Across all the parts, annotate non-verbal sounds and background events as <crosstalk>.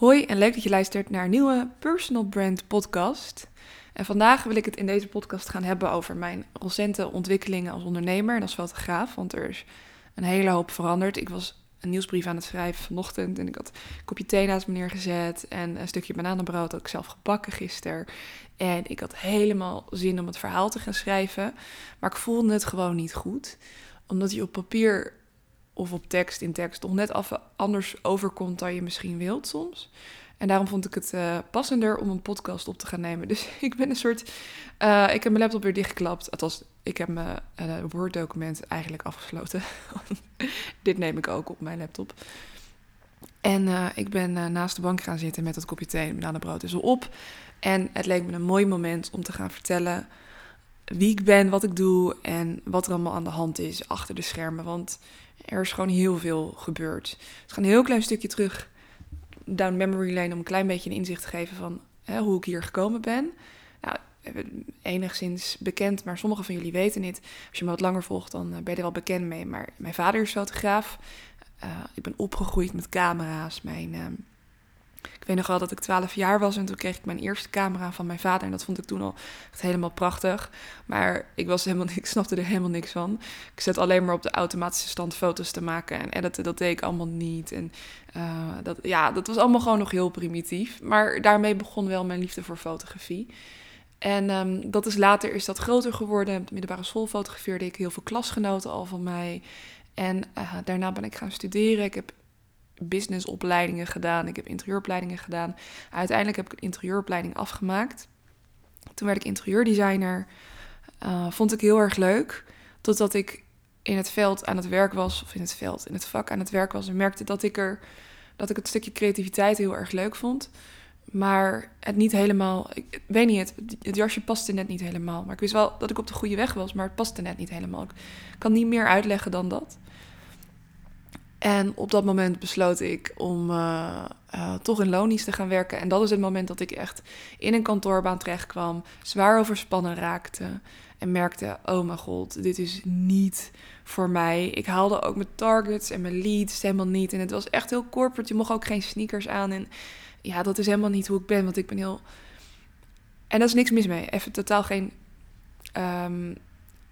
Hoi en leuk dat je luistert naar een nieuwe Personal Brand podcast. En vandaag wil ik het in deze podcast gaan hebben over mijn recente ontwikkelingen als ondernemer en als fotograaf. Want er is een hele hoop veranderd. Ik was een nieuwsbrief aan het schrijven vanochtend en ik had een kopje thee naast me neergezet en een stukje bananenbrood had ik zelf gebakken gisteren. En ik had helemaal zin om het verhaal te gaan schrijven, maar ik voelde het gewoon niet goed. Omdat je op papier of op tekst in tekst toch net af anders overkomt dan je misschien wilt soms. En daarom vond ik het uh, passender om een podcast op te gaan nemen. <laughs> Dus ik ben een soort. Uh, ik heb mijn laptop weer dichtgeklapt. Althans, ik heb mijn uh, Word-document eigenlijk afgesloten. <laughs> Dit neem ik ook op mijn laptop. En ik ben naast de bank gaan zitten met dat kopje thee en brood is al op. En het leek me een mooi moment om te gaan vertellen wie ik ben, wat ik doe en wat er allemaal aan de hand is achter de schermen. Want er is gewoon heel veel gebeurd. Het gaat een heel klein stukje terug down memory lane om een klein beetje een inzicht te geven van hè, hoe ik hier gekomen ben. Nou, enigszins bekend, maar sommigen van jullie weten het. Als je me wat langer volgt, dan eh, ben je er wel bekend mee. Maar mijn vader is fotograaf. Uh, ik ben opgegroeid met camera's. Mijn ehm, ik weet nog wel dat ik 12 jaar was en toen kreeg ik mijn eerste camera van mijn vader. En dat vond ik toen al echt helemaal prachtig. Maar ik, was helemaal, <laughs> ik snapte er helemaal niks van. Ik zet alleen maar op de automatische stand foto's te maken. En editen, dat deed ik allemaal niet. En uh, dat, ja, dat was allemaal gewoon nog heel primitief. Maar daarmee begon wel mijn liefde voor fotografie. En um, dat is later is dat groter geworden. Op de middelbare school fotografeerde ik heel veel klasgenoten al van mij. En uh, daarna ben ik gaan studeren. Ik heb businessopleidingen gedaan. Ik heb interieuropleidingen gedaan. Uiteindelijk heb ik een interieuropleiding afgemaakt. Toen werd ik interieurdesigner. Uh, vond ik heel erg leuk. Totdat ik in het veld aan het werk was, of in het veld, in het vak aan het werk was en merkte dat ik er dat ik het stukje creativiteit heel erg leuk vond. Maar het niet helemaal, ik weet niet, het, het jasje paste net niet helemaal. Maar ik wist wel dat ik op de goede weg was, maar het paste net niet helemaal. Ik kan niet meer uitleggen dan dat. En op dat moment besloot ik om uh, uh, toch in lonies te gaan werken. En dat is het moment dat ik echt in een kantoorbaan terecht kwam, zwaar overspannen raakte en merkte: oh mijn god, dit is niet voor mij. Ik haalde ook mijn targets en mijn leads helemaal niet. En het was echt heel corporate. Je mocht ook geen sneakers aan. En ja, dat is helemaal niet hoe ik ben, want ik ben heel. En daar is niks mis mee. Even totaal geen. Um,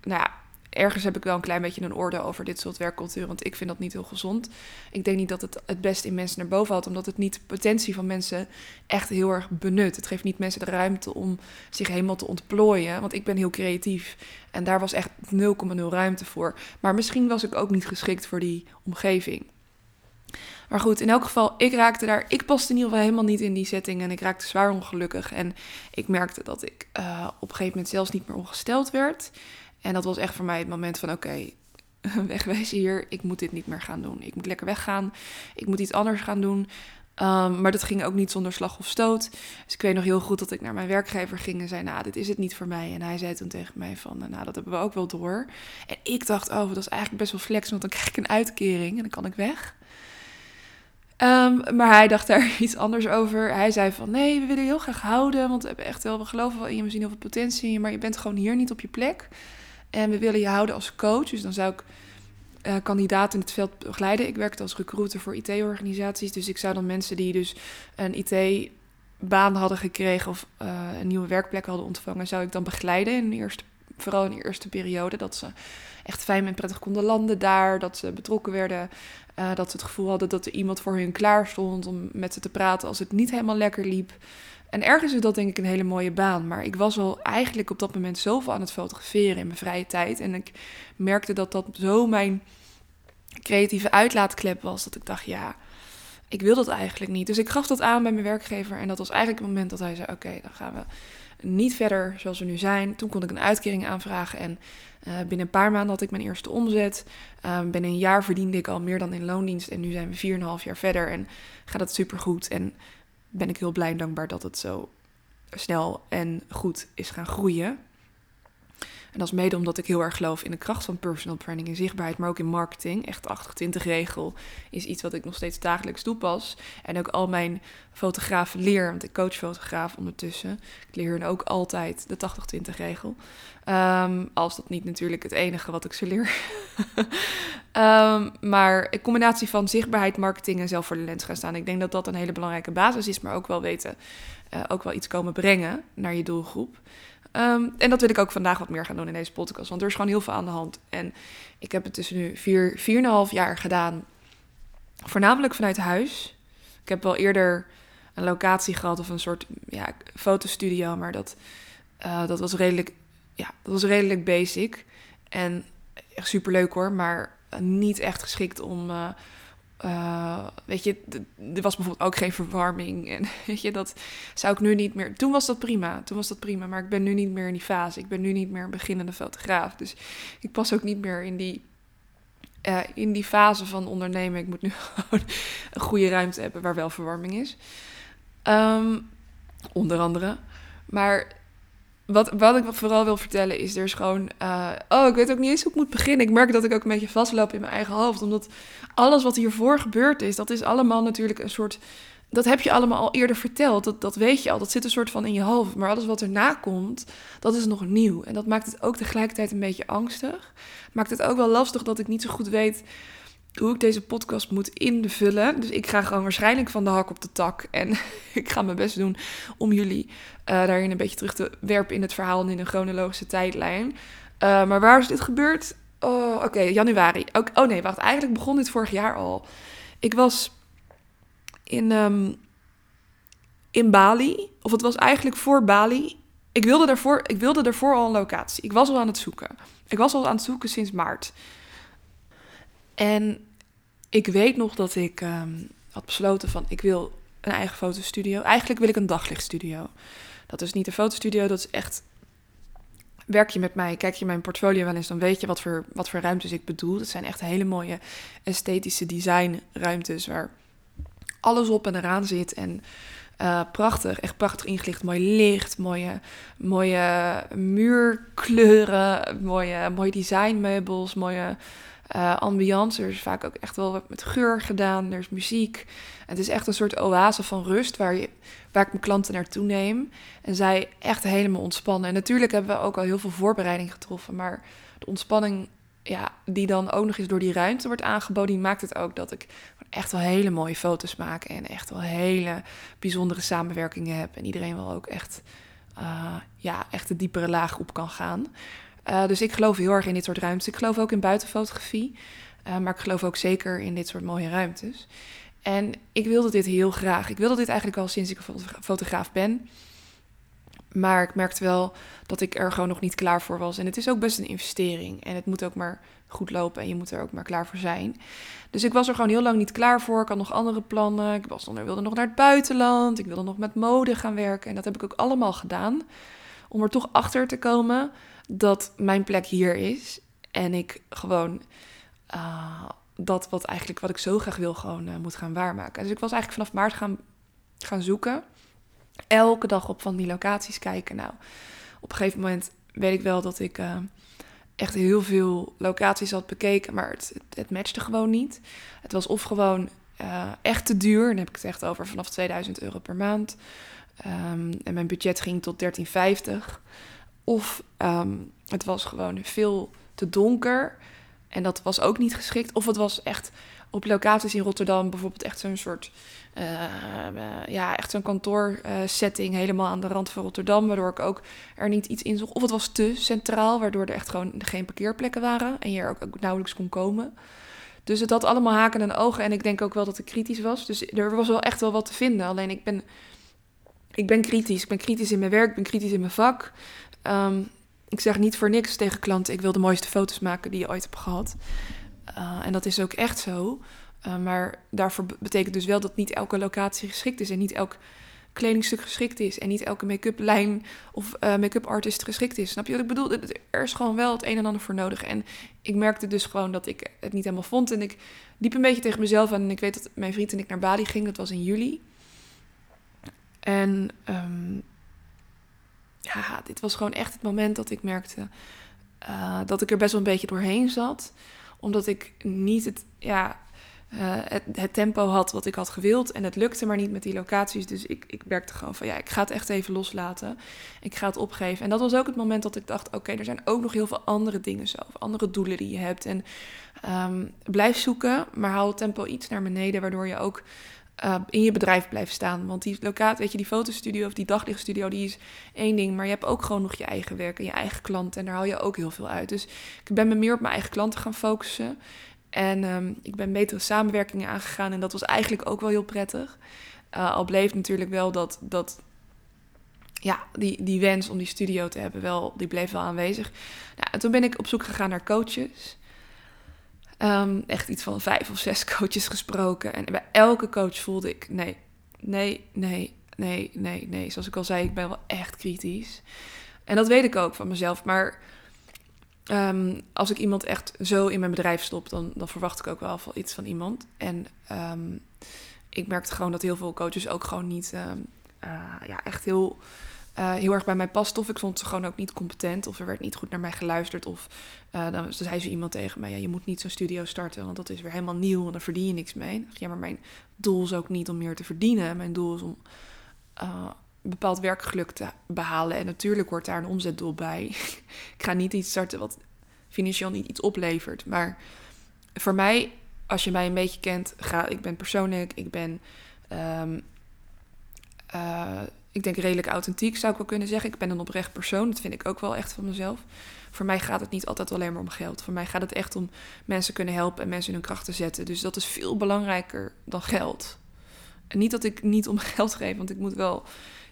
nou ja, ergens heb ik wel een klein beetje een orde over dit soort werkcultuur. Want ik vind dat niet heel gezond. Ik denk niet dat het het beste in mensen naar boven haalt. Omdat het niet de potentie van mensen echt heel erg benut. Het geeft niet mensen de ruimte om zich helemaal te ontplooien. Want ik ben heel creatief. En daar was echt 0,0 ruimte voor. Maar misschien was ik ook niet geschikt voor die omgeving. Maar goed, in elk geval, ik raakte daar. Ik paste in ieder geval helemaal niet in die setting. En ik raakte zwaar ongelukkig. En ik merkte dat ik uh, op een gegeven moment zelfs niet meer ongesteld werd. En dat was echt voor mij het moment van: oké, <laughs> okay, hier. Ik moet dit niet meer gaan doen. Ik moet lekker weggaan. Ik moet iets anders gaan doen. Um, maar dat ging ook niet zonder slag of stoot. Dus ik weet nog heel goed dat ik naar mijn werkgever ging en zei: Nou, dit is het niet voor mij. En hij zei toen tegen mij: van, Nou, dat hebben we ook wel door. En ik dacht: Oh, dat is eigenlijk best wel flex, want dan <laughs> krijg ik een uitkering en dan kan ik weg. Um, maar hij dacht daar <laughs> iets anders over. Hij zei van nee, we willen je heel graag houden. Want we hebben echt wel, we geloven wel in je, we zien heel veel potentie. Maar je bent gewoon hier niet op je plek. En we willen je houden als coach. Dus dan zou ik uh, kandidaten in het veld begeleiden. Ik werkte als recruiter voor IT-organisaties. Dus ik zou dan mensen die dus een IT-baan hadden gekregen of uh, een nieuwe werkplek hadden ontvangen, zou ik dan begeleiden in de eerste, vooral in de eerste periode. Dat ze echt fijn en prettig konden landen daar. Dat ze betrokken werden. Uh, dat ze het gevoel hadden dat er iemand voor hun klaar stond om met ze te praten als het niet helemaal lekker liep. En ergens is dat denk ik een hele mooie baan. Maar ik was al eigenlijk op dat moment zoveel aan het fotograferen in mijn vrije tijd. En ik merkte dat dat zo mijn creatieve uitlaatklep was. Dat ik dacht, ja, ik wil dat eigenlijk niet. Dus ik gaf dat aan bij mijn werkgever. En dat was eigenlijk het moment dat hij zei: Oké, dan gaan we niet verder zoals we nu zijn. Toen kon ik een uitkering aanvragen. En uh, binnen een paar maanden had ik mijn eerste omzet. Uh, binnen een jaar verdiende ik al meer dan in loondienst. En nu zijn we 4,5 jaar verder. En gaat het supergoed. En ben ik heel blij en dankbaar dat het zo snel en goed is gaan groeien. En dat is mede omdat ik heel erg geloof in de kracht van personal branding en zichtbaarheid, maar ook in marketing. Echt de 80-20 regel is iets wat ik nog steeds dagelijks toepas. En ook al mijn fotografen leer, want ik coach fotograaf ondertussen. Ik leer hun ook altijd de 80-20 regel. Ehm, als dat niet natuurlijk het enige wat ik ze leer. um, <laughs> maar een combinatie van zichtbaarheid, marketing en zelf voor de lens gaan staan. Ik denk dat dat een hele belangrijke basis is, maar ook wel weten, uh, ook wel iets komen brengen naar je doelgroep. Um, en dat wil ik ook vandaag wat meer gaan doen in deze podcast, want er is gewoon heel veel aan de hand. En ik heb het tussen nu vier, vier en een half jaar gedaan, voornamelijk vanuit huis. Ik heb wel eerder een locatie gehad of een soort ja, fotostudio, maar dat, uh, dat was redelijk ja, dat was redelijk basic. En echt super leuk hoor, maar niet echt geschikt om. Uh, uh, weet je, er was bijvoorbeeld ook geen verwarming. En <laughs> weet je, dat zou ik nu niet meer. Toen was dat prima. Toen was dat prima. Maar ik ben nu niet meer in die fase. Ik ben nu niet meer een beginnende fotograaf. Dus ik pas ook niet meer in die. Uh, in die fase van ondernemen. Ik moet nu <laughs> gewoon een goede ruimte hebben waar wel verwarming is. Um, onder andere. Maar wat, wat ik vooral wil vertellen is, er is gewoon... Uh, oh, ik weet ook niet eens hoe ik moet beginnen. Ik merk dat ik ook een beetje vastloop in mijn eigen hoofd. Omdat alles wat hiervoor gebeurd is, dat is allemaal natuurlijk een soort... Dat heb je allemaal al eerder verteld. Dat, dat weet je al. Dat zit een soort van in je hoofd. Maar alles wat erna komt, dat is nog nieuw. En dat maakt het ook tegelijkertijd een beetje angstig. Maakt het ook wel lastig dat ik niet zo goed weet hoe ik deze podcast moet invullen. Dus ik ga gewoon waarschijnlijk van de hak op de tak. En <laughs> ik ga mijn best doen om jullie daarin een beetje terug te werpen in het verhaal en in een chronologische tijdlijn. Uh, maar waar is dit gebeurd? Oh, oké, januari. Ook, oh nee, wacht. Eigenlijk begon dit vorig jaar al. Ik was in, um, in Bali. Of het was eigenlijk voor Bali. Ik wilde, daarvoor, ik wilde daarvoor al een locatie. Ik was al aan het zoeken. Ik was al aan het zoeken sinds maart. En ik weet nog dat ik um, had besloten van ik wil een eigen fotostudio. Eigenlijk wil ik een daglichtstudio. Dat is niet een fotostudio, dat is echt... Werk je met mij, kijk je mijn portfolio wel eens, dan weet je wat voor, wat voor ruimtes ik bedoel. Dat zijn echt hele mooie esthetische designruimtes waar alles op en eraan zit. En uh, prachtig, echt prachtig ingelicht. Mooi licht, mooie, mooie muurkleuren, mooie, mooie designmeubels, mooie uh, ambiance. Er is vaak ook echt wel wat met geur gedaan. Er is muziek. Het is echt een soort oase van rust waar, je, waar ik mijn klanten naartoe neem. En zij echt helemaal ontspannen. En natuurlijk hebben we ook al heel veel voorbereiding getroffen. Maar de ontspanning ja, die dan ook nog eens door die ruimte wordt aangeboden, die maakt het ook dat ik echt wel hele mooie foto's maak. En echt wel hele bijzondere samenwerkingen heb. En iedereen wel ook echt, uh, ja, echt de diepere laag op kan gaan. Uh, dus ik geloof heel erg in dit soort ruimtes. Ik geloof ook in buitenfotografie. Uh, maar ik geloof ook zeker in dit soort mooie ruimtes. En ik wilde dit heel graag. Ik wilde dit eigenlijk al sinds ik fotograaf ben. Maar ik merkte wel dat ik er gewoon nog niet klaar voor was. En het is ook best een investering. En het moet ook maar goed lopen en je moet er ook maar klaar voor zijn. Dus ik was er gewoon heel lang niet klaar voor. Ik had nog andere plannen. Ik was, wilde nog naar het buitenland. Ik wilde nog met mode gaan werken. En dat heb ik ook allemaal gedaan. Om er toch achter te komen dat mijn plek hier is. En ik gewoon uh, dat wat eigenlijk wat ik zo graag wil, gewoon uh, moet gaan waarmaken. Dus ik was eigenlijk vanaf maart gaan, gaan zoeken. Elke dag op van die locaties kijken. Nou, op een gegeven moment weet ik wel dat ik uh, echt heel veel locaties had bekeken, maar het, het, matchte gewoon niet. Het was of gewoon echt te duur, dan heb ik het echt over vanaf 2000 euro per maand. Um, en mijn budget ging tot 1350. Of um, het was gewoon veel te donker. En dat was ook niet geschikt. Of het was echt op locaties in Rotterdam bijvoorbeeld echt zo'n soort... Uh, ja, echt zo'n kantoorsetting uh, helemaal aan de rand van Rotterdam... waardoor ik ook er niet iets in zag. Of het was te centraal, waardoor er echt gewoon geen parkeerplekken waren... en je er ook, ook nauwelijks kon komen. Dus het had allemaal haken en ogen. En ik denk ook wel dat ik kritisch was. Dus er was wel echt wel wat te vinden. Alleen ik ben, ik ben kritisch. Ik ben kritisch in mijn werk, ik ben kritisch in mijn vak. Um, ik zeg niet voor niks tegen klanten: ik wil de mooiste foto's maken die je ooit hebt gehad. Uh, en dat is ook echt zo. Uh, maar daarvoor betekent dus wel dat niet elke locatie geschikt is en niet elk kledingstuk geschikt is en niet elke make-up lijn of uh, make-up artist geschikt is. Snap je wat ik bedoel? Er is gewoon wel het een en ander voor nodig. En ik merkte dus gewoon dat ik het niet helemaal vond. En ik liep een beetje tegen mezelf aan. En ik weet dat mijn vriend en ik naar Bali gingen. Dat was in juli. En um, ja, dit was gewoon echt het moment dat ik merkte. eh, dat ik er best wel een beetje doorheen zat. Omdat ik niet het, ja, eh, het, tempo had wat ik had gewild. En het lukte maar niet met die locaties. Dus ik, ik werkte gewoon van ja, ik ga het echt even loslaten. Ik ga het opgeven. En dat was ook het moment dat ik dacht: oké, er zijn ook nog heel veel andere dingen zo. Andere doelen die je hebt. En ehm, blijf zoeken, maar haal het tempo iets naar beneden. Waardoor je ook uh, in je bedrijf blijft staan. Want die locatie, weet je, die fotostudio of die daglichtstudio, die is één ding. Maar je hebt ook gewoon nog je eigen werk en je eigen klanten. En daar haal je ook heel veel uit. Dus ik ben me meer op mijn eigen klanten gaan focussen. En um, ik ben betere samenwerkingen aangegaan. En dat was eigenlijk ook wel heel prettig. Uh, al bleef natuurlijk wel dat, dat ja, die, die wens om die studio te hebben, wel, die bleef wel aanwezig. Nou, en toen ben ik op zoek gegaan naar coaches. Um, echt iets van vijf of zes <laughs> coaches gesproken. En bij elke coach voelde ik: nee, nee, nee, nee, nee, nee. Zoals ik al zei, ik ben wel echt kritisch. En dat weet ik ook van mezelf. Maar um, als ik iemand echt zo in mijn bedrijf stop, dan, dan verwacht ik ook wel iets van iemand. En um, ik merkte gewoon dat heel veel coaches ook gewoon niet uh, ja, echt heel uh, heel erg bij mij past. Of ik vond ze gewoon ook niet competent. Of er werd niet goed naar mij geluisterd. Of uh, dan zei ze iemand tegen mij: ja, je moet niet zo'n studio starten, want dat is weer helemaal nieuw en dan verdien je niks mee. Ja, maar mijn doel is ook niet om meer te verdienen. Mijn doel is om uh, bepaald werkgeluk te behalen. En natuurlijk hoort daar een omzetdoel bij. <laughs> ik ga niet iets starten wat financieel niet iets oplevert. Maar voor mij, als je mij een beetje kent, ga, ik ben persoonlijk, ik ben. Um, ik denk redelijk authentiek, zou ik wel kunnen zeggen. Ik ben een oprecht persoon, dat vind ik ook wel echt van mezelf. Voor mij gaat het niet altijd alleen maar om geld. Voor mij gaat het echt om mensen kunnen helpen en mensen in hun kracht te zetten. Dus dat is veel belangrijker dan geld. En niet dat ik niet om <laughs> geld geef, want ik moet wel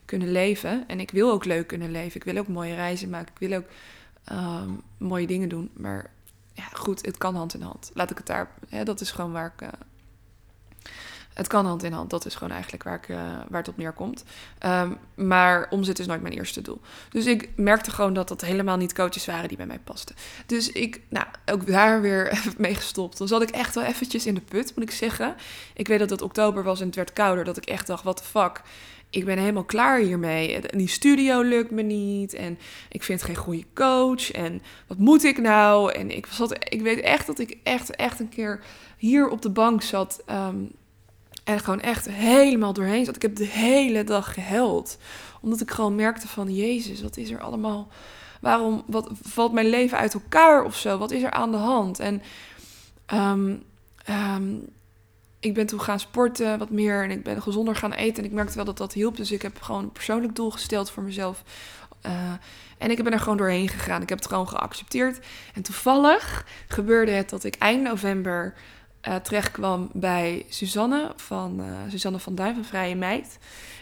kunnen leven. En ik wil ook leuk kunnen leven. Ik wil ook mooie reizen maken. Ik wil ook ehm, mooie dingen doen. Maar ja, goed, het kan hand in hand. Laat ik het daar. Hè, dat is gewoon waar ik, uh, het kan hand in hand. Dat is gewoon eigenlijk waar, ik, uh, waar het op neerkomt. Um, maar omzet is nooit mijn eerste doel. Dus ik merkte gewoon dat dat helemaal niet coaches waren die bij mij pasten. Dus ik, nou, ook daar weer <laughs> mee gestopt. Dan zat ik echt wel eventjes in de put, moet ik zeggen. Ik weet dat het oktober was en het werd kouder. Dat ik echt dacht, wat de fuck. Ik ben helemaal klaar hiermee. Die studio lukt me niet. En ik vind geen goede coach. En wat moet ik nou? En ik, zat, ik weet echt dat ik echt, echt een keer hier op de bank zat... Um, en gewoon echt helemaal doorheen zat. Ik heb de hele dag gehuild. Omdat ik gewoon merkte van, Jezus, wat is er allemaal... Waarom, wat valt mijn leven uit elkaar of zo? Wat is er aan de hand? En um, um, ik ben toen gaan sporten wat meer en ik ben gezonder gaan eten. En ik merkte wel dat dat hielp. Dus ik heb gewoon een persoonlijk doel gesteld voor mezelf. Uh, en ik ben er gewoon doorheen gegaan. Ik heb het gewoon geaccepteerd. En toevallig gebeurde het dat ik eind november uh, terecht kwam bij Suzanne van, uh, Suzanne van Duin van Vrije Meid.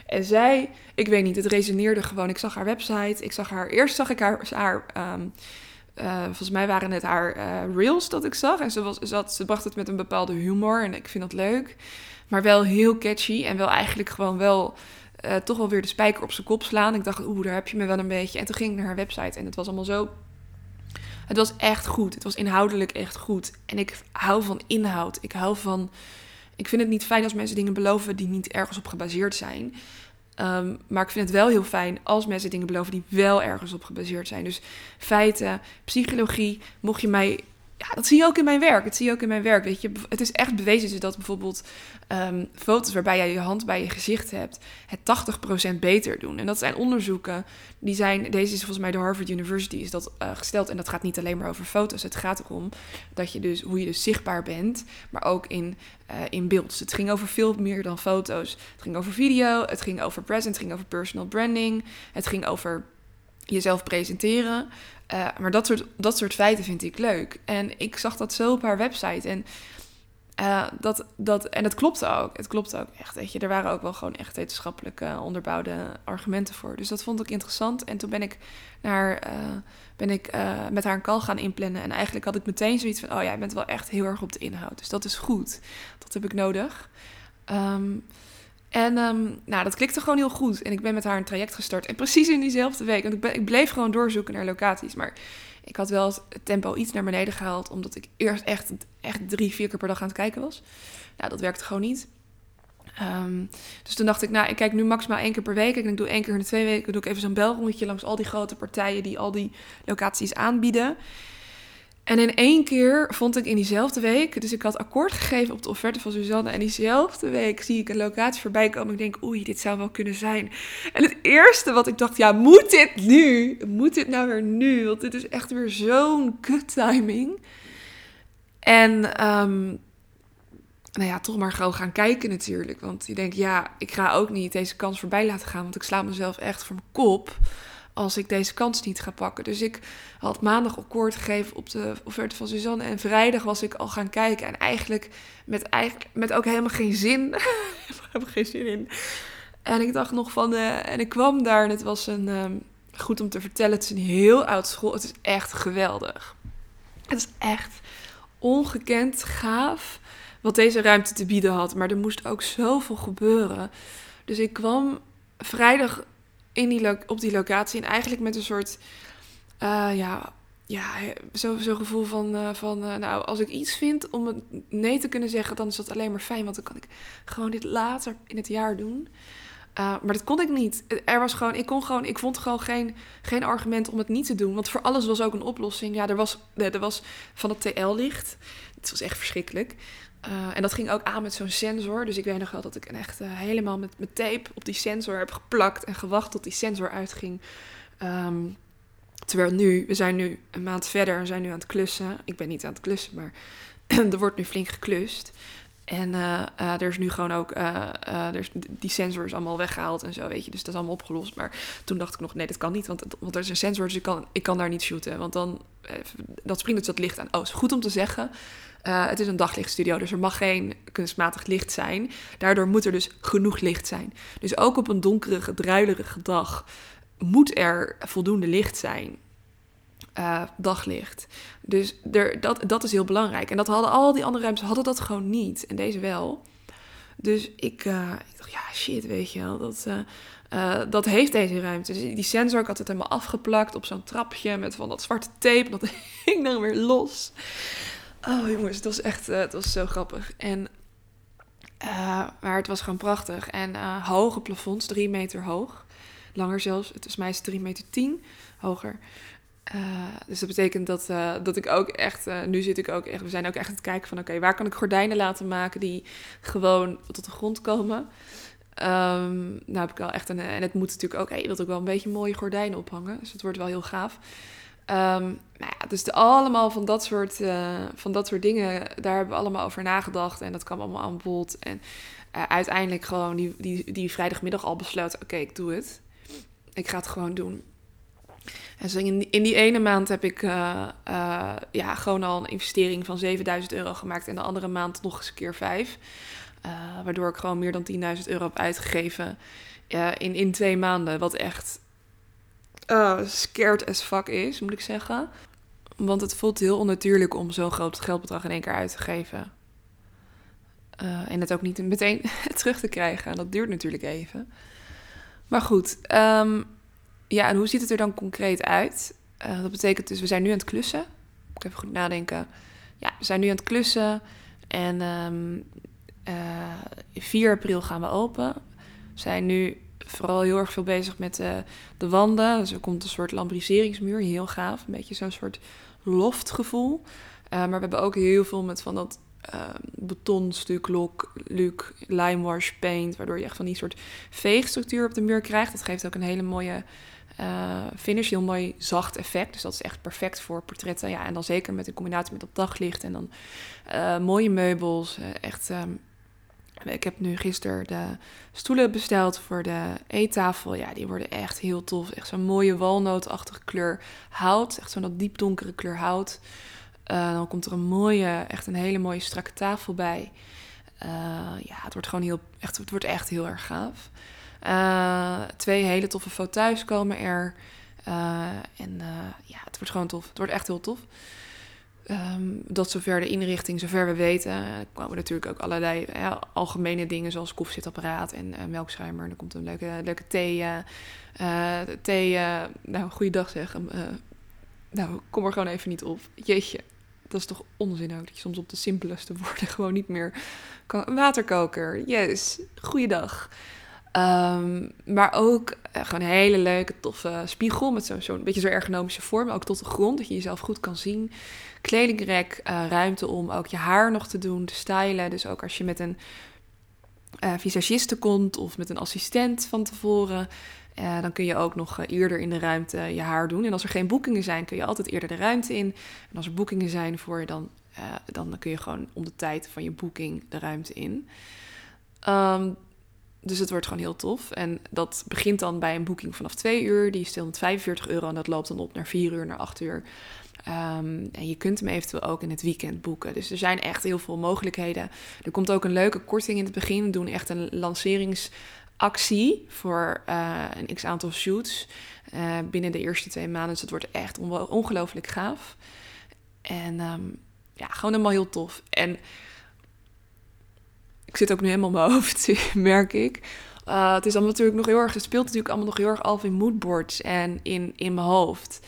En zij, ik weet niet, het resoneerde gewoon. Ik zag haar website, ik zag haar, eerst zag ik haar, haar um, uh, volgens mij waren het haar reels dat ik zag. En ze, was, ze, bracht het met een bepaalde humor en ik vind dat leuk. Maar wel heel catchy en wel eigenlijk gewoon wel... Toch wel weer de spijker op zijn kop slaan. Ik dacht, oeh, daar heb je me wel een beetje. En toen ging ik naar haar website en het was allemaal zo het was echt goed. Het was inhoudelijk echt goed. En ik hou van inhoud. Ik hou van. Ik vind het niet fijn als mensen dingen beloven die niet ergens op gebaseerd zijn. Um, maar ik vind het wel heel fijn als mensen dingen beloven die wel ergens op gebaseerd zijn. Dus feiten, psychologie. Mocht je mij ja, dat zie je ook in mijn werk. Dat zie je ook in mijn werk. Weet je, het is echt bewezen dat bijvoorbeeld um, foto's waarbij jij je hand bij je gezicht hebt, het 80% beter doen. En dat zijn onderzoeken die zijn. Deze is volgens mij de Harvard University is dat uh, gesteld. En dat gaat niet alleen maar over foto's. Het gaat erom dat je dus hoe je dus zichtbaar bent, maar ook in, uh, in beeld. Dus het ging over veel meer dan foto's. Het ging over video, het ging over present, het ging over personal branding, het ging over jezelf presenteren. Uh, maar dat soort, dat soort feiten vind ik leuk. En ik zag dat zo op haar website. En, uh, dat, dat, en het klopte ook. Het klopte ook echt. Weet je. Er waren ook wel gewoon echt wetenschappelijk onderbouwde argumenten voor. Dus dat vond ik interessant. En toen ben ik, naar, uh, ben ik met haar een call gaan inplannen. En eigenlijk had ik meteen zoiets van: oh jij bent wel echt heel erg op de inhoud. Dus dat is goed. Dat heb ik nodig. Um, en um, nou, dat klikte gewoon heel goed. En ik ben met haar een traject gestart. En precies in diezelfde week. Want ik, bleef gewoon doorzoeken naar locaties. Maar ik had wel het tempo iets naar beneden gehaald. Omdat ik eerst echt, echt drie, vier keer per dag aan het kijken was. Nou, dat werkte gewoon niet. Ehm, dus toen dacht ik, nou, ik kijk nu maximaal één keer per week. Ik doe één keer in de twee weken doe ik even zo'n belrondje langs al die grote partijen die al die locaties aanbieden. En in één keer vond ik in diezelfde week, dus ik had akkoord gegeven op de offerte van Suzanne. En diezelfde week zie ik een locatie voorbij komen. Ik denk, oei, dit zou wel kunnen zijn. En het eerste wat ik dacht, ja, moet dit nu? Moet dit nou weer nu? Want dit is echt weer zo'n kut timing. En um, nou ja, toch maar gewoon gaan kijken natuurlijk. Want je denkt, ja, ik ga ook niet deze kans voorbij laten gaan. Want ik sla mezelf echt voor mijn kop als ik deze kans niet ga pakken. Dus ik had maandag akkoord gegeven op de offerte van Suzanne. En vrijdag was ik al gaan kijken. En eigenlijk met, met ook helemaal geen zin. <laughs> ik heb geen zin in. En ik dacht nog van... Uh, en ik kwam daar en het was een... Um, goed om te vertellen, het is een heel oud school. Het is echt geweldig. Het is echt ongekend gaaf wat deze ruimte te bieden had. Maar er moest ook zoveel gebeuren. Dus ik kwam vrijdag die op die locatie en eigenlijk met een soort, uh, ja, ja zo'n zo gevoel van, uh, van uh, nou, als ik iets vind om het nee te kunnen zeggen, dan is dat alleen maar fijn, want dan kan ik gewoon dit later in het jaar doen. maar dat kon ik niet. Er was gewoon, ik kon gewoon, ik vond gewoon geen, geen argument om het niet te doen. Want voor alles was ook een oplossing. Ja, er was, er was van het TL-licht. Het was echt verschrikkelijk. Uh, en dat ging ook aan met zo'n sensor. Dus ik weet nog wel dat ik echt uh, helemaal met, met tape op die sensor heb geplakt en gewacht tot die sensor uitging. Um, terwijl nu, we zijn nu een maand verder en zijn nu aan het klussen. Ik ben niet aan het klussen, maar <clears throat> er wordt nu flink geklust. En uh, er is nu gewoon ook, die sensor is allemaal weggehaald en zo, weet je. Dus dat is allemaal opgelost. Maar toen dacht ik nog, nee, dat kan niet, want, want er is een sensor, dus ik kan, ik kan daar niet shooten. Want dan, dat springt dus dat licht aan. Oh, is goed om te zeggen. Uh, het is een daglichtstudio, dus er mag geen kunstmatig licht zijn. Daardoor moet er dus genoeg licht zijn. Dus ook op een donkere, druilerige dag moet er voldoende licht zijn. Uh, daglicht. Dus er, dat, dat is heel belangrijk. En dat hadden al die andere ruimtes hadden dat gewoon niet. En deze wel. Dus ik, uh, ik dacht, ja, shit, weet je wel. Dat, dat heeft deze ruimte. Dus die sensor, ik had het helemaal afgeplakt op zo'n trapje met van dat zwarte tape. Dat <laughs> hing dan weer los. Oh jongens, het was echt, uh, het was zo grappig. En, uh, maar het was gewoon prachtig. En uh, hoge plafonds, drie meter hoog. Langer zelfs, het is mij is drie meter tien hoger. dus dat betekent dat, dat ik ook echt, nu zit ik ook echt, we zijn ook echt aan het kijken van oké, waar kan ik gordijnen laten maken die gewoon tot de grond komen. Um, nou heb ik wel echt een, en het moet natuurlijk ook, je wilt ook wel een beetje mooie gordijnen ophangen. Dus het wordt wel heel gaaf. Um, nou ja, dus allemaal van dat, soort, uh, van dat soort dingen, daar hebben we allemaal over nagedacht. En dat kwam allemaal aan bod. En uh, uiteindelijk gewoon die, die, die vrijdagmiddag al besloten, oké, ik doe het. Ik ga het gewoon doen. En zo in, die ene maand heb ik uh, ja, gewoon al een investering van 7000 euro gemaakt. En de andere maand nog eens een keer vijf. waardoor ik gewoon meer dan 10.000 euro heb uitgegeven in, in twee maanden. Wat echt uh, scared as fuck is, moet ik zeggen. Want het voelt heel onnatuurlijk om zo'n groot geldbedrag in één keer uit te geven. Uh, en het ook niet meteen <laughs> terug te krijgen. Dat duurt natuurlijk even. Maar goed, um, ja, en hoe ziet het er dan concreet uit? Uh, dat betekent dus, we zijn nu aan het klussen. Ik even goed nadenken. Ja, we zijn nu aan het klussen. En um, uh, 4 april gaan we open. We zijn nu vooral heel erg veel bezig met de, de wanden. Dus er komt een soort lambriseringsmuur, heel gaaf. Een beetje zo'n soort loftgevoel. Uh, maar we hebben ook heel veel met van dat uh, betonstuk, lok, luk, limewash, paint. Waardoor je echt van die soort veegstructuur op de muur krijgt. Dat geeft ook een hele mooie finish, heel mooi zacht effect. Dus dat is echt perfect voor portretten. Ja, en dan zeker met de combinatie met dat daglicht en dan mooie meubels. echt um, ik heb nu gisteren de stoelen besteld voor de eettafel. Ja, die worden echt heel tof. Echt zo'n mooie walnootachtige kleur hout. Echt zo'n diep donkere kleur hout. Uh, dan komt er een mooie, echt een hele mooie strakke tafel bij. Uh, ja, het wordt gewoon heel, echt, het wordt echt heel erg gaaf. Uh, twee hele toffe fauteuils komen er. en ja, het wordt gewoon tof. Het wordt echt heel tof. Um, dat zover de inrichting, zover we weten, uh, komen natuurlijk ook allerlei algemene dingen zoals koffiezetapparaat en uh, melkschuimer. Er komt een leuke, leuke thee. Thee nou, goeiedag zeg. nou, kom er gewoon even niet op. Jeetje. dat is toch onzin ook. Dat je soms op de simpelste woorden <laughs> gewoon niet meer kan. Waterkoker, yes, goeiedag. Um, maar ook gewoon een hele leuke, toffe spiegel met zo'n zo beetje zo'n ergonomische vorm, ook tot de grond, dat je jezelf goed kan zien. Kledingrek, uh, ruimte om ook je haar nog te doen, te stylen. Dus ook als je met een uh, visagiste komt of met een assistent van tevoren, uh, dan kun je ook nog eerder in de ruimte je haar doen. En als er geen boekingen zijn, kun je altijd eerder de ruimte in. En als er boekingen zijn voor je, dan, dan kun je gewoon om de tijd van je boeking de ruimte in. Um, dus het wordt gewoon heel tof. En dat begint dan bij een boeking vanaf 2 uur. Die is 245 euro en dat loopt dan op naar 4 uur, naar 8 uur. Um, en je kunt hem eventueel ook in het weekend boeken. Dus er zijn echt heel veel mogelijkheden. Er komt ook een leuke korting in het begin. We doen echt een lanceringsactie voor uh, een x aantal shoots uh, binnen de eerste twee maanden. Dus het wordt echt on ongelooflijk gaaf. En um, ja, gewoon helemaal heel tof. En ik zit ook nu helemaal in mijn hoofd, <laughs> merk ik. Uh, het is allemaal natuurlijk nog heel erg, het speelt natuurlijk allemaal nog heel erg af in moodboards en in, in mijn hoofd.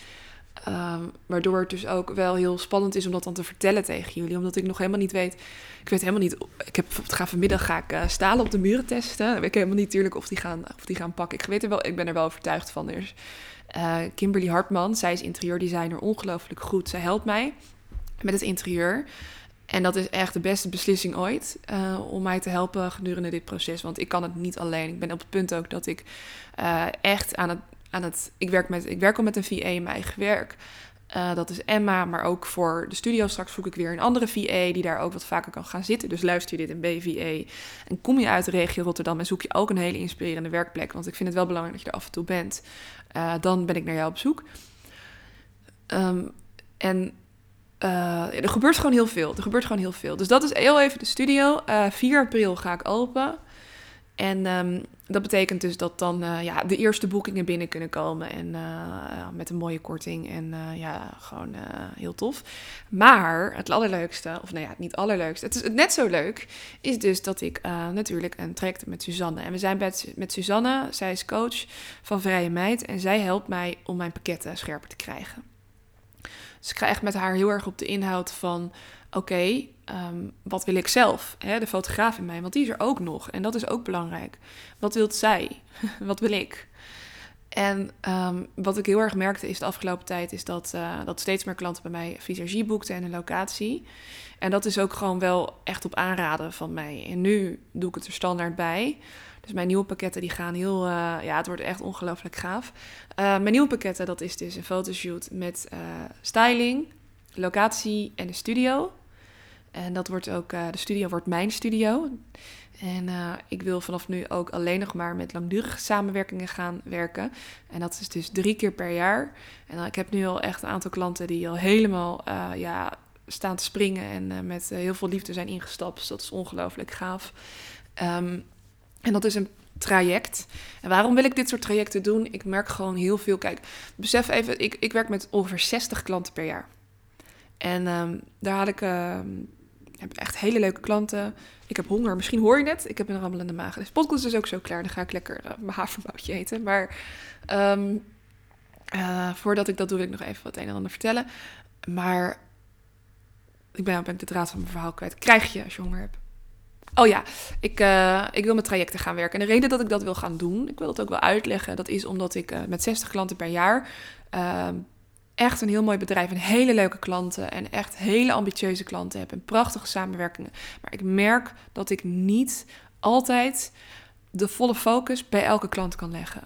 Um, waardoor het dus ook wel heel spannend is om dat dan te vertellen tegen jullie. Omdat ik nog helemaal niet weet. Ik weet helemaal niet. Ik heb ga vanmiddag ga ik uh, stalen op de muren testen. Dan weet ik helemaal niet natuurlijk of die gaan, of die gaan pakken. Ik weet er wel, ik ben er wel overtuigd van. Is uh, Kimberly Hartman. Zij is interieurdesigner, ongelooflijk goed. Zij helpt mij met het interieur. En dat is echt de beste beslissing ooit uh, om mij te helpen gedurende dit proces. Want ik kan het niet alleen. Ik ben op het punt ook dat ik uh, echt aan het, aan het. Ik werk, met, ik werk al met een VA in mijn eigen werk. Uh, dat is Emma, maar ook voor de studio straks zoek ik weer een andere VA die daar ook wat vaker kan gaan zitten. Dus luister je dit in BVA en kom je uit de regio Rotterdam en zoek je ook een hele inspirerende werkplek. Want ik vind het wel belangrijk dat je er af en toe bent. Dan ben ik naar jou op zoek. Um, en uh, er gebeurt gewoon heel veel. Er gebeurt gewoon heel veel. Dus dat is heel even de studio. Uh, eh, 4 april ga ik open. En um, dat betekent dus dat dan uh, ja, de eerste boekingen binnen kunnen komen. En met een mooie korting. En ja, gewoon heel tof. Maar het allerleukste, of nou ja, niet allerleukste. Het is net zo leuk. Is dus dat ik natuurlijk een traject met Suzanne. En we zijn met, met Suzanne. Zij is coach van Vrije Meid. En zij helpt mij om mijn pakketten scherper te krijgen. Dus ik ga echt met haar heel erg op de inhoud van: oké, um, wat wil ik zelf? Hè, de fotograaf in mij, want die is er ook nog. En dat is ook belangrijk. Wat wilt zij? <laughs> wat wil ik? En um, wat ik heel erg merkte is de afgelopen tijd, is dat, uh, dat steeds meer klanten bij mij visagie boekten en een locatie. En dat is ook gewoon wel echt op aanraden van mij. En nu doe ik het er standaard bij. Dus mijn nieuwe pakketten die gaan heel, uh, ja, het wordt echt ongelooflijk gaaf. Uh, mijn nieuwe pakketten, dat is dus een fotoshoot met styling, locatie en de studio. En dat wordt ook, de studio wordt mijn studio. En ik wil vanaf nu ook alleen nog maar met langdurige samenwerkingen gaan werken. En dat is dus drie keer per jaar. En ik heb nu al echt een aantal klanten die al helemaal ja, staan te springen en met heel veel liefde zijn ingestapt. Dus dat is ongelooflijk gaaf. Um, en dat is een traject. En waarom wil ik dit soort trajecten doen? Ik merk gewoon heel veel. Kijk, besef even, ik, ik werk met ongeveer 60 klanten per jaar. En um, daar had ik uh, heb echt hele leuke klanten. Ik heb honger, misschien hoor je het. Ik heb een rammelende maag. Dus podcast is ook zo klaar. Dan ga ik lekker uh, mijn havermoutje eten. Maar um, uh, voordat ik dat doe, wil ik nog even wat een en ander vertellen. Maar ik ben, ben de draad van mijn verhaal kwijt. Krijg je als je honger hebt. Oh ja, ik, uh, ik wil met trajecten gaan werken. En de reden dat ik dat wil gaan doen, ik wil het ook wel uitleggen, dat is omdat ik met 60 klanten per jaar uh, echt een heel mooi bedrijf en hele leuke klanten en echt hele ambitieuze klanten heb en prachtige samenwerkingen. Maar ik merk dat ik niet altijd de volle focus bij elke klant kan leggen.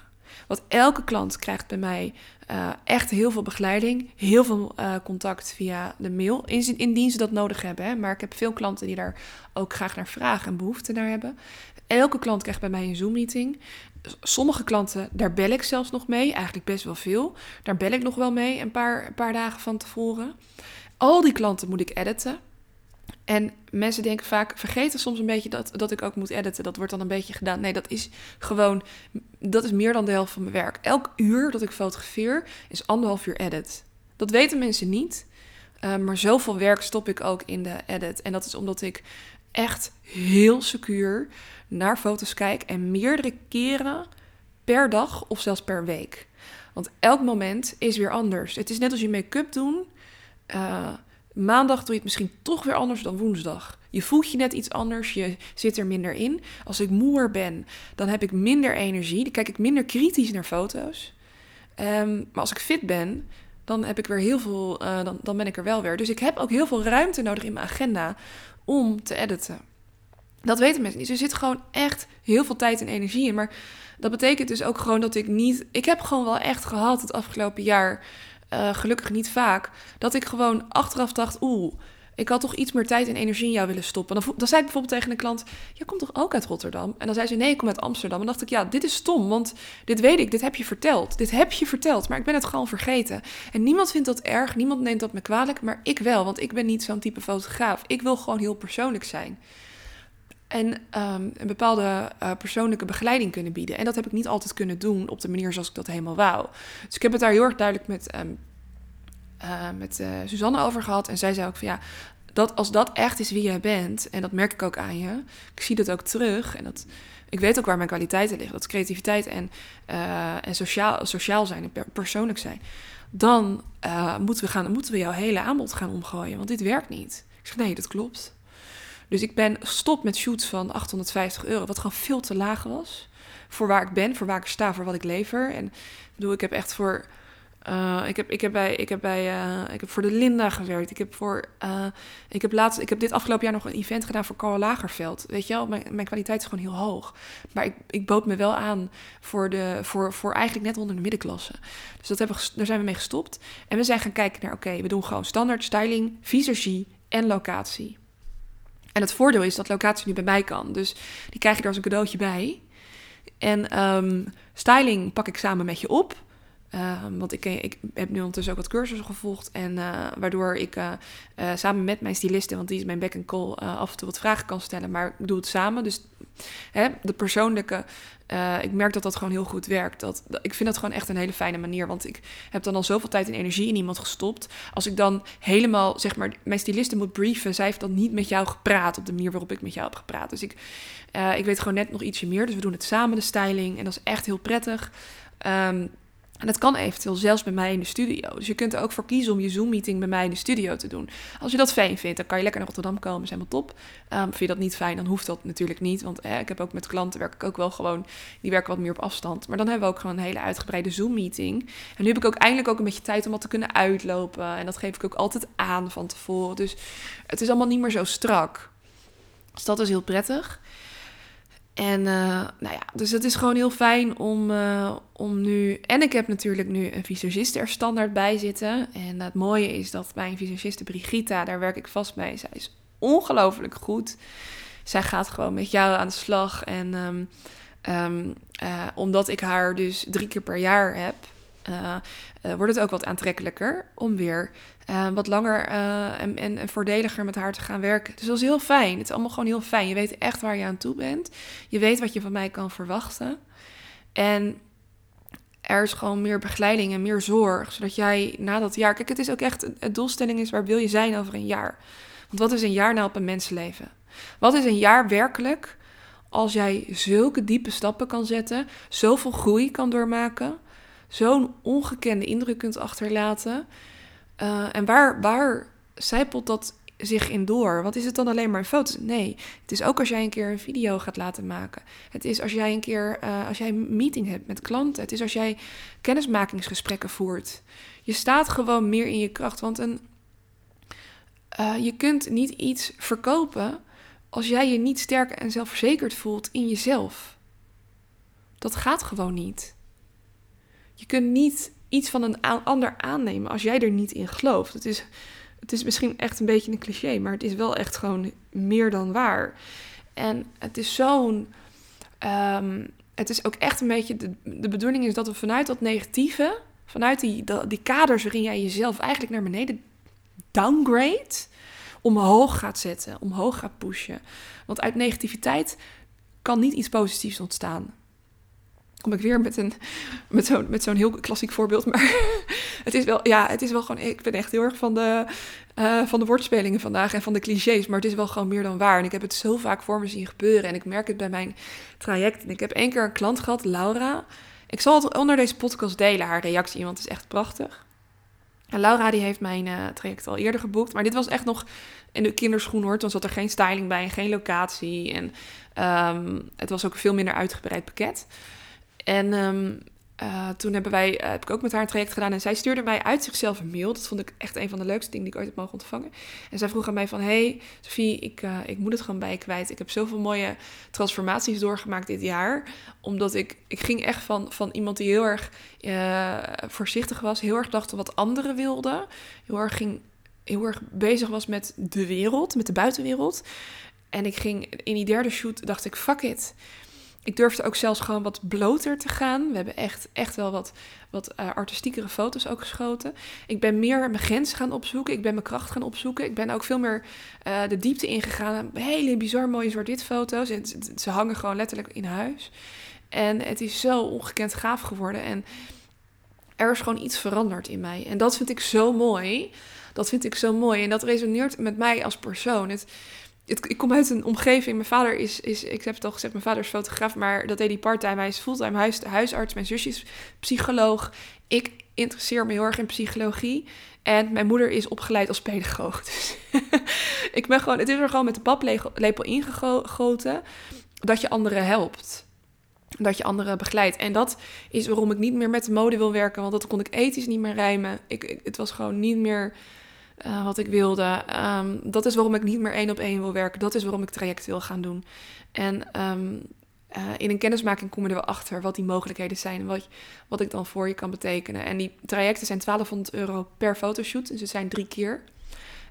Want elke klant krijgt bij mij uh, echt heel veel begeleiding, heel veel uh, contact via de mail, indien ze dat nodig hebben. Hè. Maar ik heb veel klanten die daar ook graag naar vragen en behoefte naar hebben. Elke klant krijgt bij mij een Zoom-meeting. Sommige klanten, daar bel ik zelfs nog mee, eigenlijk best wel veel. Daar bel ik nog wel mee een paar, paar dagen van tevoren. Al die klanten moet ik editen. En mensen denken vaak, vergeten soms een beetje dat, dat ik ook moet editen. Dat wordt dan een beetje gedaan. Nee, dat is gewoon, dat is meer dan de helft van mijn werk. Elk uur dat ik fotografeer is anderhalf uur edit. Dat weten mensen niet. Uh, maar zoveel werk stop ik ook in de edit. En dat is omdat ik echt heel secuur naar foto's kijk en meerdere keren per dag of zelfs per week. Want elk moment is weer anders. Het is net als je make-up doen. Uh, Maandag doe je het misschien toch weer anders dan woensdag. Je voelt je net iets anders, je zit er minder in. Als ik moer ben, dan heb ik minder energie. Dan kijk ik minder kritisch naar foto's. Ehm, maar als ik fit ben, dan heb ik weer heel veel, uh, dan, dan ben ik er wel weer. Dus ik heb ook heel veel ruimte nodig in mijn agenda om te editen. Dat weten mensen niet. Dus er zit gewoon echt heel veel tijd en energie in. Maar dat betekent dus ook gewoon dat ik niet. Ik heb gewoon wel echt gehad het afgelopen jaar. Uh, gelukkig niet vaak. Dat ik gewoon achteraf dacht: oeh, ik had toch iets meer tijd en energie in jou willen stoppen. Dan, dan zei ik bijvoorbeeld tegen een klant: Je komt toch ook uit Rotterdam? En dan zei ze: Nee, ik kom uit Amsterdam. En dacht ik: Ja, dit is stom, want dit weet ik, dit heb je verteld. Dit heb je verteld, maar ik ben het gewoon vergeten. En niemand vindt dat erg, niemand neemt dat me kwalijk, maar ik wel, want ik ben niet zo'n type fotograaf. Ik wil gewoon heel persoonlijk zijn. En um, een bepaalde uh, persoonlijke begeleiding kunnen bieden. En dat heb ik niet altijd kunnen doen op de manier zoals ik dat helemaal wou. Dus ik heb het daar heel erg duidelijk met um, uh, met uh, Suzanne over gehad. En zij zei ook van ja, dat, als dat echt is wie jij bent, en dat merk ik ook aan je, ik zie dat ook terug. En dat, ik weet ook waar mijn kwaliteiten liggen. Dat is creativiteit en, uh, en sociaal, sociaal zijn en persoonlijk zijn. Dan moeten, we gaan, moeten we jouw hele aanbod gaan omgooien, want dit werkt niet. Ik zeg nee, dat klopt. Dus ik ben stop met shoots van 850 euro, wat gewoon veel te laag was. Voor waar ik ben, voor waar ik sta, voor wat ik lever. En ik bedoel, ik heb echt voor uh, ik, heb, ik, heb bij, ik, heb bij, uh, ik heb voor de Linda gewerkt. Ik heb, voor, uh, ik, heb laatst, ik heb dit afgelopen jaar nog een event gedaan voor Carl Lagerveld. Weet je wel, mijn, mijn kwaliteit is gewoon heel hoog. Maar ik, ik bood me wel aan voor, de, voor, voor eigenlijk net onder de middenklasse. Dus dat hebben, daar zijn we mee gestopt. En we zijn gaan kijken naar, oké, we doen gewoon standaard styling, visagie en locatie. En het voordeel is dat locatie nu bij mij kan. Dus die krijg je er als een cadeautje bij. En um, styling pak ik samen met je op. Ehm, want ik, ik, heb nu ondertussen ook wat cursussen gevolgd. En uh, waardoor ik uh, uh, samen met mijn styliste, want die is mijn back and call, af en toe wat vragen kan stellen. Maar ik doe het samen. Dus hè, de persoonlijke, ik merk dat dat gewoon heel goed werkt. Dat, ik vind dat gewoon echt een hele fijne manier. Want ik heb dan al zoveel tijd en energie in iemand gestopt. Als ik dan helemaal, zeg maar, mijn styliste moet brieven. Zij heeft dan niet met jou gepraat op de manier waarop ik met jou heb gepraat. Dus ik, ik weet gewoon net nog ietsje meer. Dus we doen het samen, de styling. En dat is echt heel prettig. Um, en dat kan eventueel zelfs bij mij in de studio. Dus je kunt er ook voor kiezen om je Zoom-meeting bij mij in de studio te doen. Als je dat fijn vindt, dan kan je lekker naar Rotterdam komen. is helemaal top. Um, vind je dat niet fijn, dan hoeft dat natuurlijk niet. Want ik heb ook met klanten, werk ik ook wel gewoon... die werken wat meer op afstand. Maar dan hebben we ook gewoon een hele uitgebreide Zoom-meeting. En nu heb ik ook eindelijk ook een beetje tijd om wat te kunnen uitlopen. En dat geef ik ook altijd aan van tevoren. Dus het is allemaal niet meer zo strak. Dus dat is heel prettig. En uh, nou ja, dus het is gewoon heel fijn om, uh, om nu. En ik heb natuurlijk nu een visagiste er standaard bij zitten. En het mooie is dat mijn visagiste Brigitta, daar werk ik vast mee. Zij is ongelooflijk goed. Zij gaat gewoon met jou aan de slag. En um, um, uh, omdat ik haar dus drie keer per jaar heb, uh, uh, wordt het ook wat aantrekkelijker om weer uh, wat langer en, en, en, voordeliger met haar te gaan werken. Dus dat is heel fijn. Het is allemaal gewoon heel fijn. Je weet echt waar je aan toe bent. Je weet wat je van mij kan verwachten. En er is gewoon meer begeleiding en meer zorg, zodat jij na dat jaar... Kijk, het is ook echt, het doelstelling is waar wil je zijn over een jaar? Want wat is een jaar nou op een mensenleven? Wat is een jaar werkelijk als jij zulke diepe stappen kan zetten, zoveel groei kan doormaken zo'n ongekende indruk kunt achterlaten. Uh, en waar, waar zijpelt dat zich in door? Wat is het dan alleen maar foto's? Nee, het is ook als jij een keer een video gaat laten maken. Het is als jij een keer uh, als jij een meeting hebt met klanten. Het is als jij kennismakingsgesprekken voert. Je staat gewoon meer in je kracht. Want een, uh, je kunt niet iets verkopen als jij je niet sterk en zelfverzekerd voelt in jezelf. Dat gaat gewoon niet. Je kunt niet iets van een ander aannemen als jij er niet in gelooft. Het is, het is misschien echt een beetje een cliché, maar het is wel echt gewoon meer dan waar. En het is zo'n. Um, het is ook echt een beetje. De, de bedoeling is dat we vanuit dat negatieve, vanuit die, die kaders waarin jij jezelf eigenlijk naar beneden downgrade, omhoog gaat zetten, omhoog gaat pushen. Want uit negativiteit kan niet iets positiefs ontstaan kom ik weer met, een, met zo'n met zo'n heel klassiek voorbeeld. Maar <laughs> het is wel, ja, het is wel gewoon. Ik ben echt heel erg van de, uh, van de woordspelingen vandaag en van de clichés. Maar het is wel gewoon meer dan waar. En ik heb het zo vaak voor me zien gebeuren. En ik merk het bij mijn traject. En ik heb één keer een klant gehad, Laura. Ik zal het onder deze podcast delen, haar reactie, want het is echt prachtig. En Laura die heeft mijn uh, traject al eerder geboekt. Maar dit was echt nog in de kinderschoen hoor. Toen zat er geen styling bij en geen locatie. En um, het was ook veel minder uitgebreid pakket. En um, uh, toen hebben wij, uh, heb ik ook met haar een traject gedaan. En zij stuurde mij uit zichzelf een mail. Dat vond ik echt een van de leukste dingen die ik ooit heb mogen ontvangen. En zij vroeg aan mij van... Hey Sophie, ik, uh, ik moet het gewoon bij kwijt. Ik heb zoveel mooie transformaties doorgemaakt dit jaar. Omdat ik... Ik ging echt van, van iemand die heel erg voorzichtig was. Heel erg dacht wat anderen wilden. Heel erg, ging, heel erg bezig was met de wereld. Met de buitenwereld. En ik ging in die derde shoot... dacht ik, fuck it ik durfde ook zelfs gewoon wat bloter te gaan. We hebben echt, echt wel wat, wat uh, artistiekere foto's ook geschoten. Ik ben meer mijn grenzen gaan opzoeken. Ik ben mijn kracht gaan opzoeken. Ik ben ook veel meer uh, de diepte ingegaan. Hele bizar mooie zwart-wit foto's. En ze hangen gewoon letterlijk in huis. En het is zo ongekend gaaf geworden. En er is gewoon iets veranderd in mij. En dat vind ik zo mooi. Dat vind ik zo mooi. En dat resoneert met mij als persoon. Het, ik kom uit een omgeving. Mijn vader is, is, ik heb het al gezegd, mijn vader is fotograaf, maar dat deed hij parttime. Hij is fulltime huis, huisarts. Mijn zusje is psycholoog. Ik interesseer me heel erg in psychologie. En mijn moeder is opgeleid als pedagoog. <laughs> Dus <laughs> ik ben gewoon, het is er gewoon met de paplepel ingegoten dat je anderen helpt. Dat je anderen begeleidt. En dat is waarom ik niet meer met de mode wil werken. Want dat kon ik ethisch niet meer rijmen. Ik, het was gewoon niet meer uh, wat ik wilde. Um, dat is waarom ik niet meer één op één wil werken. Dat is waarom ik traject wil gaan doen. En um, uh, in een kennismaking kom je er wel achter wat die mogelijkheden zijn. Wat, wat ik dan voor je kan betekenen. En die trajecten zijn 1200 euro per fotoshoot. Dus het zijn drie keer.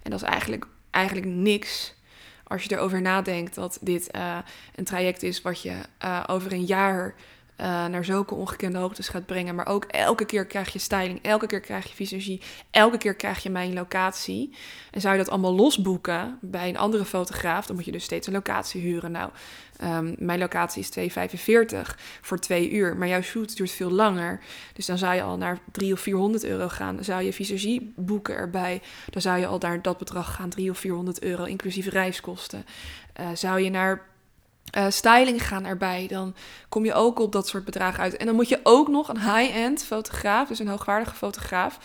En dat is eigenlijk, eigenlijk niks als je erover nadenkt dat dit uh, een traject is wat je over een jaar uh, naar zulke ongekende hoogtes gaat brengen. Maar ook elke keer krijg je styling, elke keer krijg je visagie, elke keer krijg je mijn locatie. En zou je dat allemaal losboeken bij een andere fotograaf, dan moet je dus steeds een locatie huren. Nou, um, mijn locatie is 2,45 voor twee uur, maar jouw shoot duurt veel langer. Dus dan zou je al naar 300 of 400 euro gaan. Dan zou je visagie boeken erbij, dan zou je al naar dat bedrag gaan, 300 of 400 euro, inclusief reiskosten. Uh, zou je naar uh, styling gaan erbij, dan kom je ook op dat soort bedragen uit. En dan moet je ook nog een high-end fotograaf, dus een hoogwaardige fotograaf,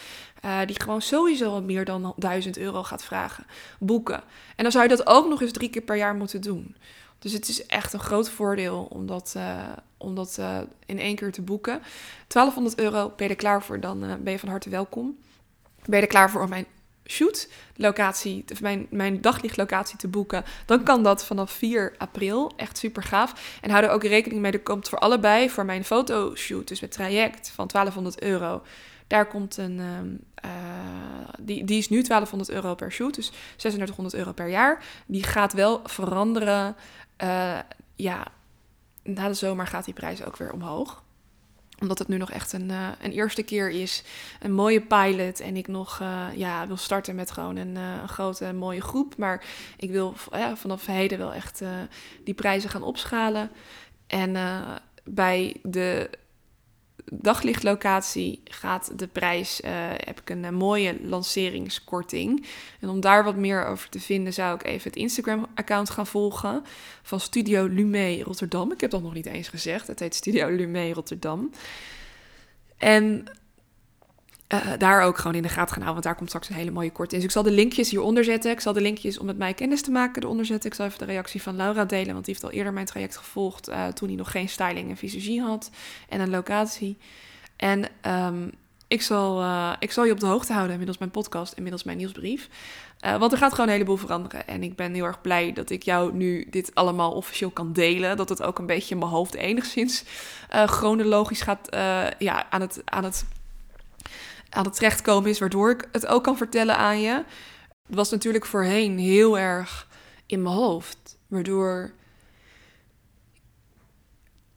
uh, die gewoon sowieso wat meer dan 1000 euro gaat vragen, boeken. En dan zou je dat ook nog eens drie keer per jaar moeten doen. Dus het is echt een groot voordeel om dat, dat in één keer te boeken. 1200 euro, ben je er klaar voor, dan ben je van harte welkom. Ben je er klaar voor mijn shoot locatie, mijn, mijn daglichtlocatie te boeken, dan kan dat vanaf 4 april. Echt super gaaf. En hou er ook rekening mee, er komt voor allebei, voor mijn fotoshoot, dus het traject van 1200 euro. Daar komt een, uh, die, die is nu 1200 euro per shoot, dus 3600 euro per jaar. Die gaat wel veranderen. Uh, ja, na de zomer gaat die prijs ook weer omhoog omdat het nu nog echt een, uh, een eerste keer is. Een mooie pilot. En ik nog uh, ja, wil starten met gewoon een, uh, een grote mooie groep. Maar ik wil vanaf heden wel echt die prijzen gaan opschalen. En bij de daglichtlocatie gaat de prijs, uh, heb ik een, mooie lanceringskorting. En om daar wat meer over te vinden, zou ik even het Instagram-account gaan volgen van Studio Lume Rotterdam. Ik heb dat nog niet eens gezegd. Het heet Studio Lume Rotterdam. En uh, daar ook gewoon in de gaten gaan houden, want daar komt straks een hele mooie korting. Dus ik zal de linkjes hieronder zetten. Ik zal de linkjes om met mij kennis te maken eronder zetten. Ik zal even de reactie van Laura delen, want die heeft al eerder mijn traject gevolgd uh, toen hij nog geen styling en visagie had en een locatie. En um, ik, zal, uh, ik zal je op de hoogte houden, inmiddels mijn podcast, inmiddels mijn nieuwsbrief. want er gaat gewoon een heleboel veranderen. En ik ben heel erg blij dat ik jou nu dit allemaal officieel kan delen. Dat het ook een beetje in mijn hoofd enigszins chronologisch gaat ja, aan het... Aan het aan het terechtkomen is, waardoor ik het ook kan vertellen aan je. Het was natuurlijk voorheen heel erg in mijn hoofd, waardoor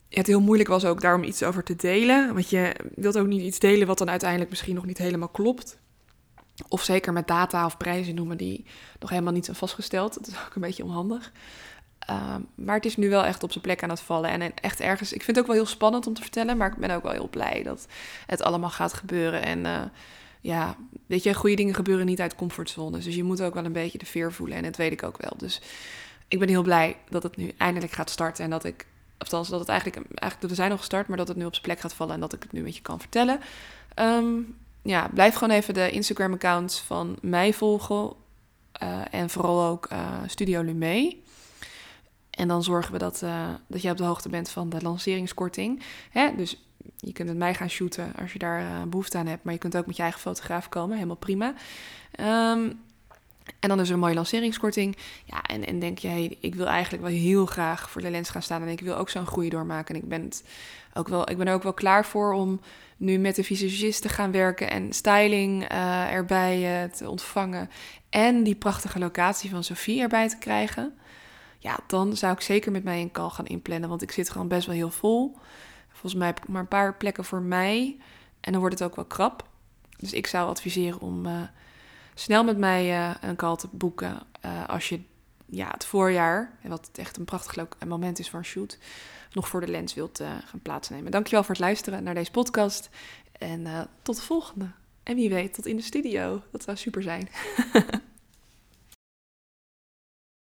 het heel moeilijk was ook daarom iets over te delen. Want je wilt ook niet iets delen wat dan uiteindelijk misschien nog niet helemaal klopt. Of zeker met data of prijzen noemen die nog helemaal niet zijn vastgesteld. Dat is ook een beetje onhandig. Ehm, maar het is nu wel echt op zijn plek aan het vallen. En echt ergens, ik vind het ook wel heel spannend om te vertellen, maar ik ben ook wel heel blij dat het allemaal gaat gebeuren. En uh, ja, weet je, goede dingen gebeuren niet uit comfortzones. Dus je moet ook wel een beetje de veer voelen. En dat weet ik ook wel. Dus ik ben heel blij dat het nu eindelijk gaat starten. En dat ik, althans, dat het eigenlijk, eigenlijk we zijn nog gestart, maar dat het nu op zijn plek gaat vallen en dat ik het nu met je kan vertellen. Um, ja, blijf gewoon even de Instagram-accounts van mij volgen. Uh, en vooral ook uh, Studio Lume. En dan zorgen we dat, uh, dat je op de hoogte bent van de lanceringskorting. Hè? Dus je kunt met mij gaan shooten als je daar behoefte aan hebt. Maar je kunt ook met je eigen fotograaf komen. Helemaal prima. Um, en dan is er een mooie lanceringskorting. Ja, en, en denk je, hey, ik wil eigenlijk wel heel graag voor de lens gaan staan. En ik wil ook zo'n groei doormaken. En ik ben, ook wel, ik ben er ook wel klaar voor om nu met de visagist te gaan werken. En styling uh, erbij te ontvangen. En die prachtige locatie van Sophie erbij te krijgen. Ja, dan zou ik zeker met mij een call gaan inplannen. Want ik zit gewoon best wel heel vol. Volgens mij heb ik maar een paar plekken voor mij. En dan wordt het ook wel krap. Dus ik zou adviseren om... Uh, snel met mij uh, een call te boeken. Uh, als je ja, het voorjaar, wat echt een prachtig moment is voor een shoot, nog voor de lens wilt gaan plaatsnemen. Dankjewel voor het luisteren naar deze podcast. En tot de volgende. En wie weet, tot in de studio. Dat zou super zijn. <laughs>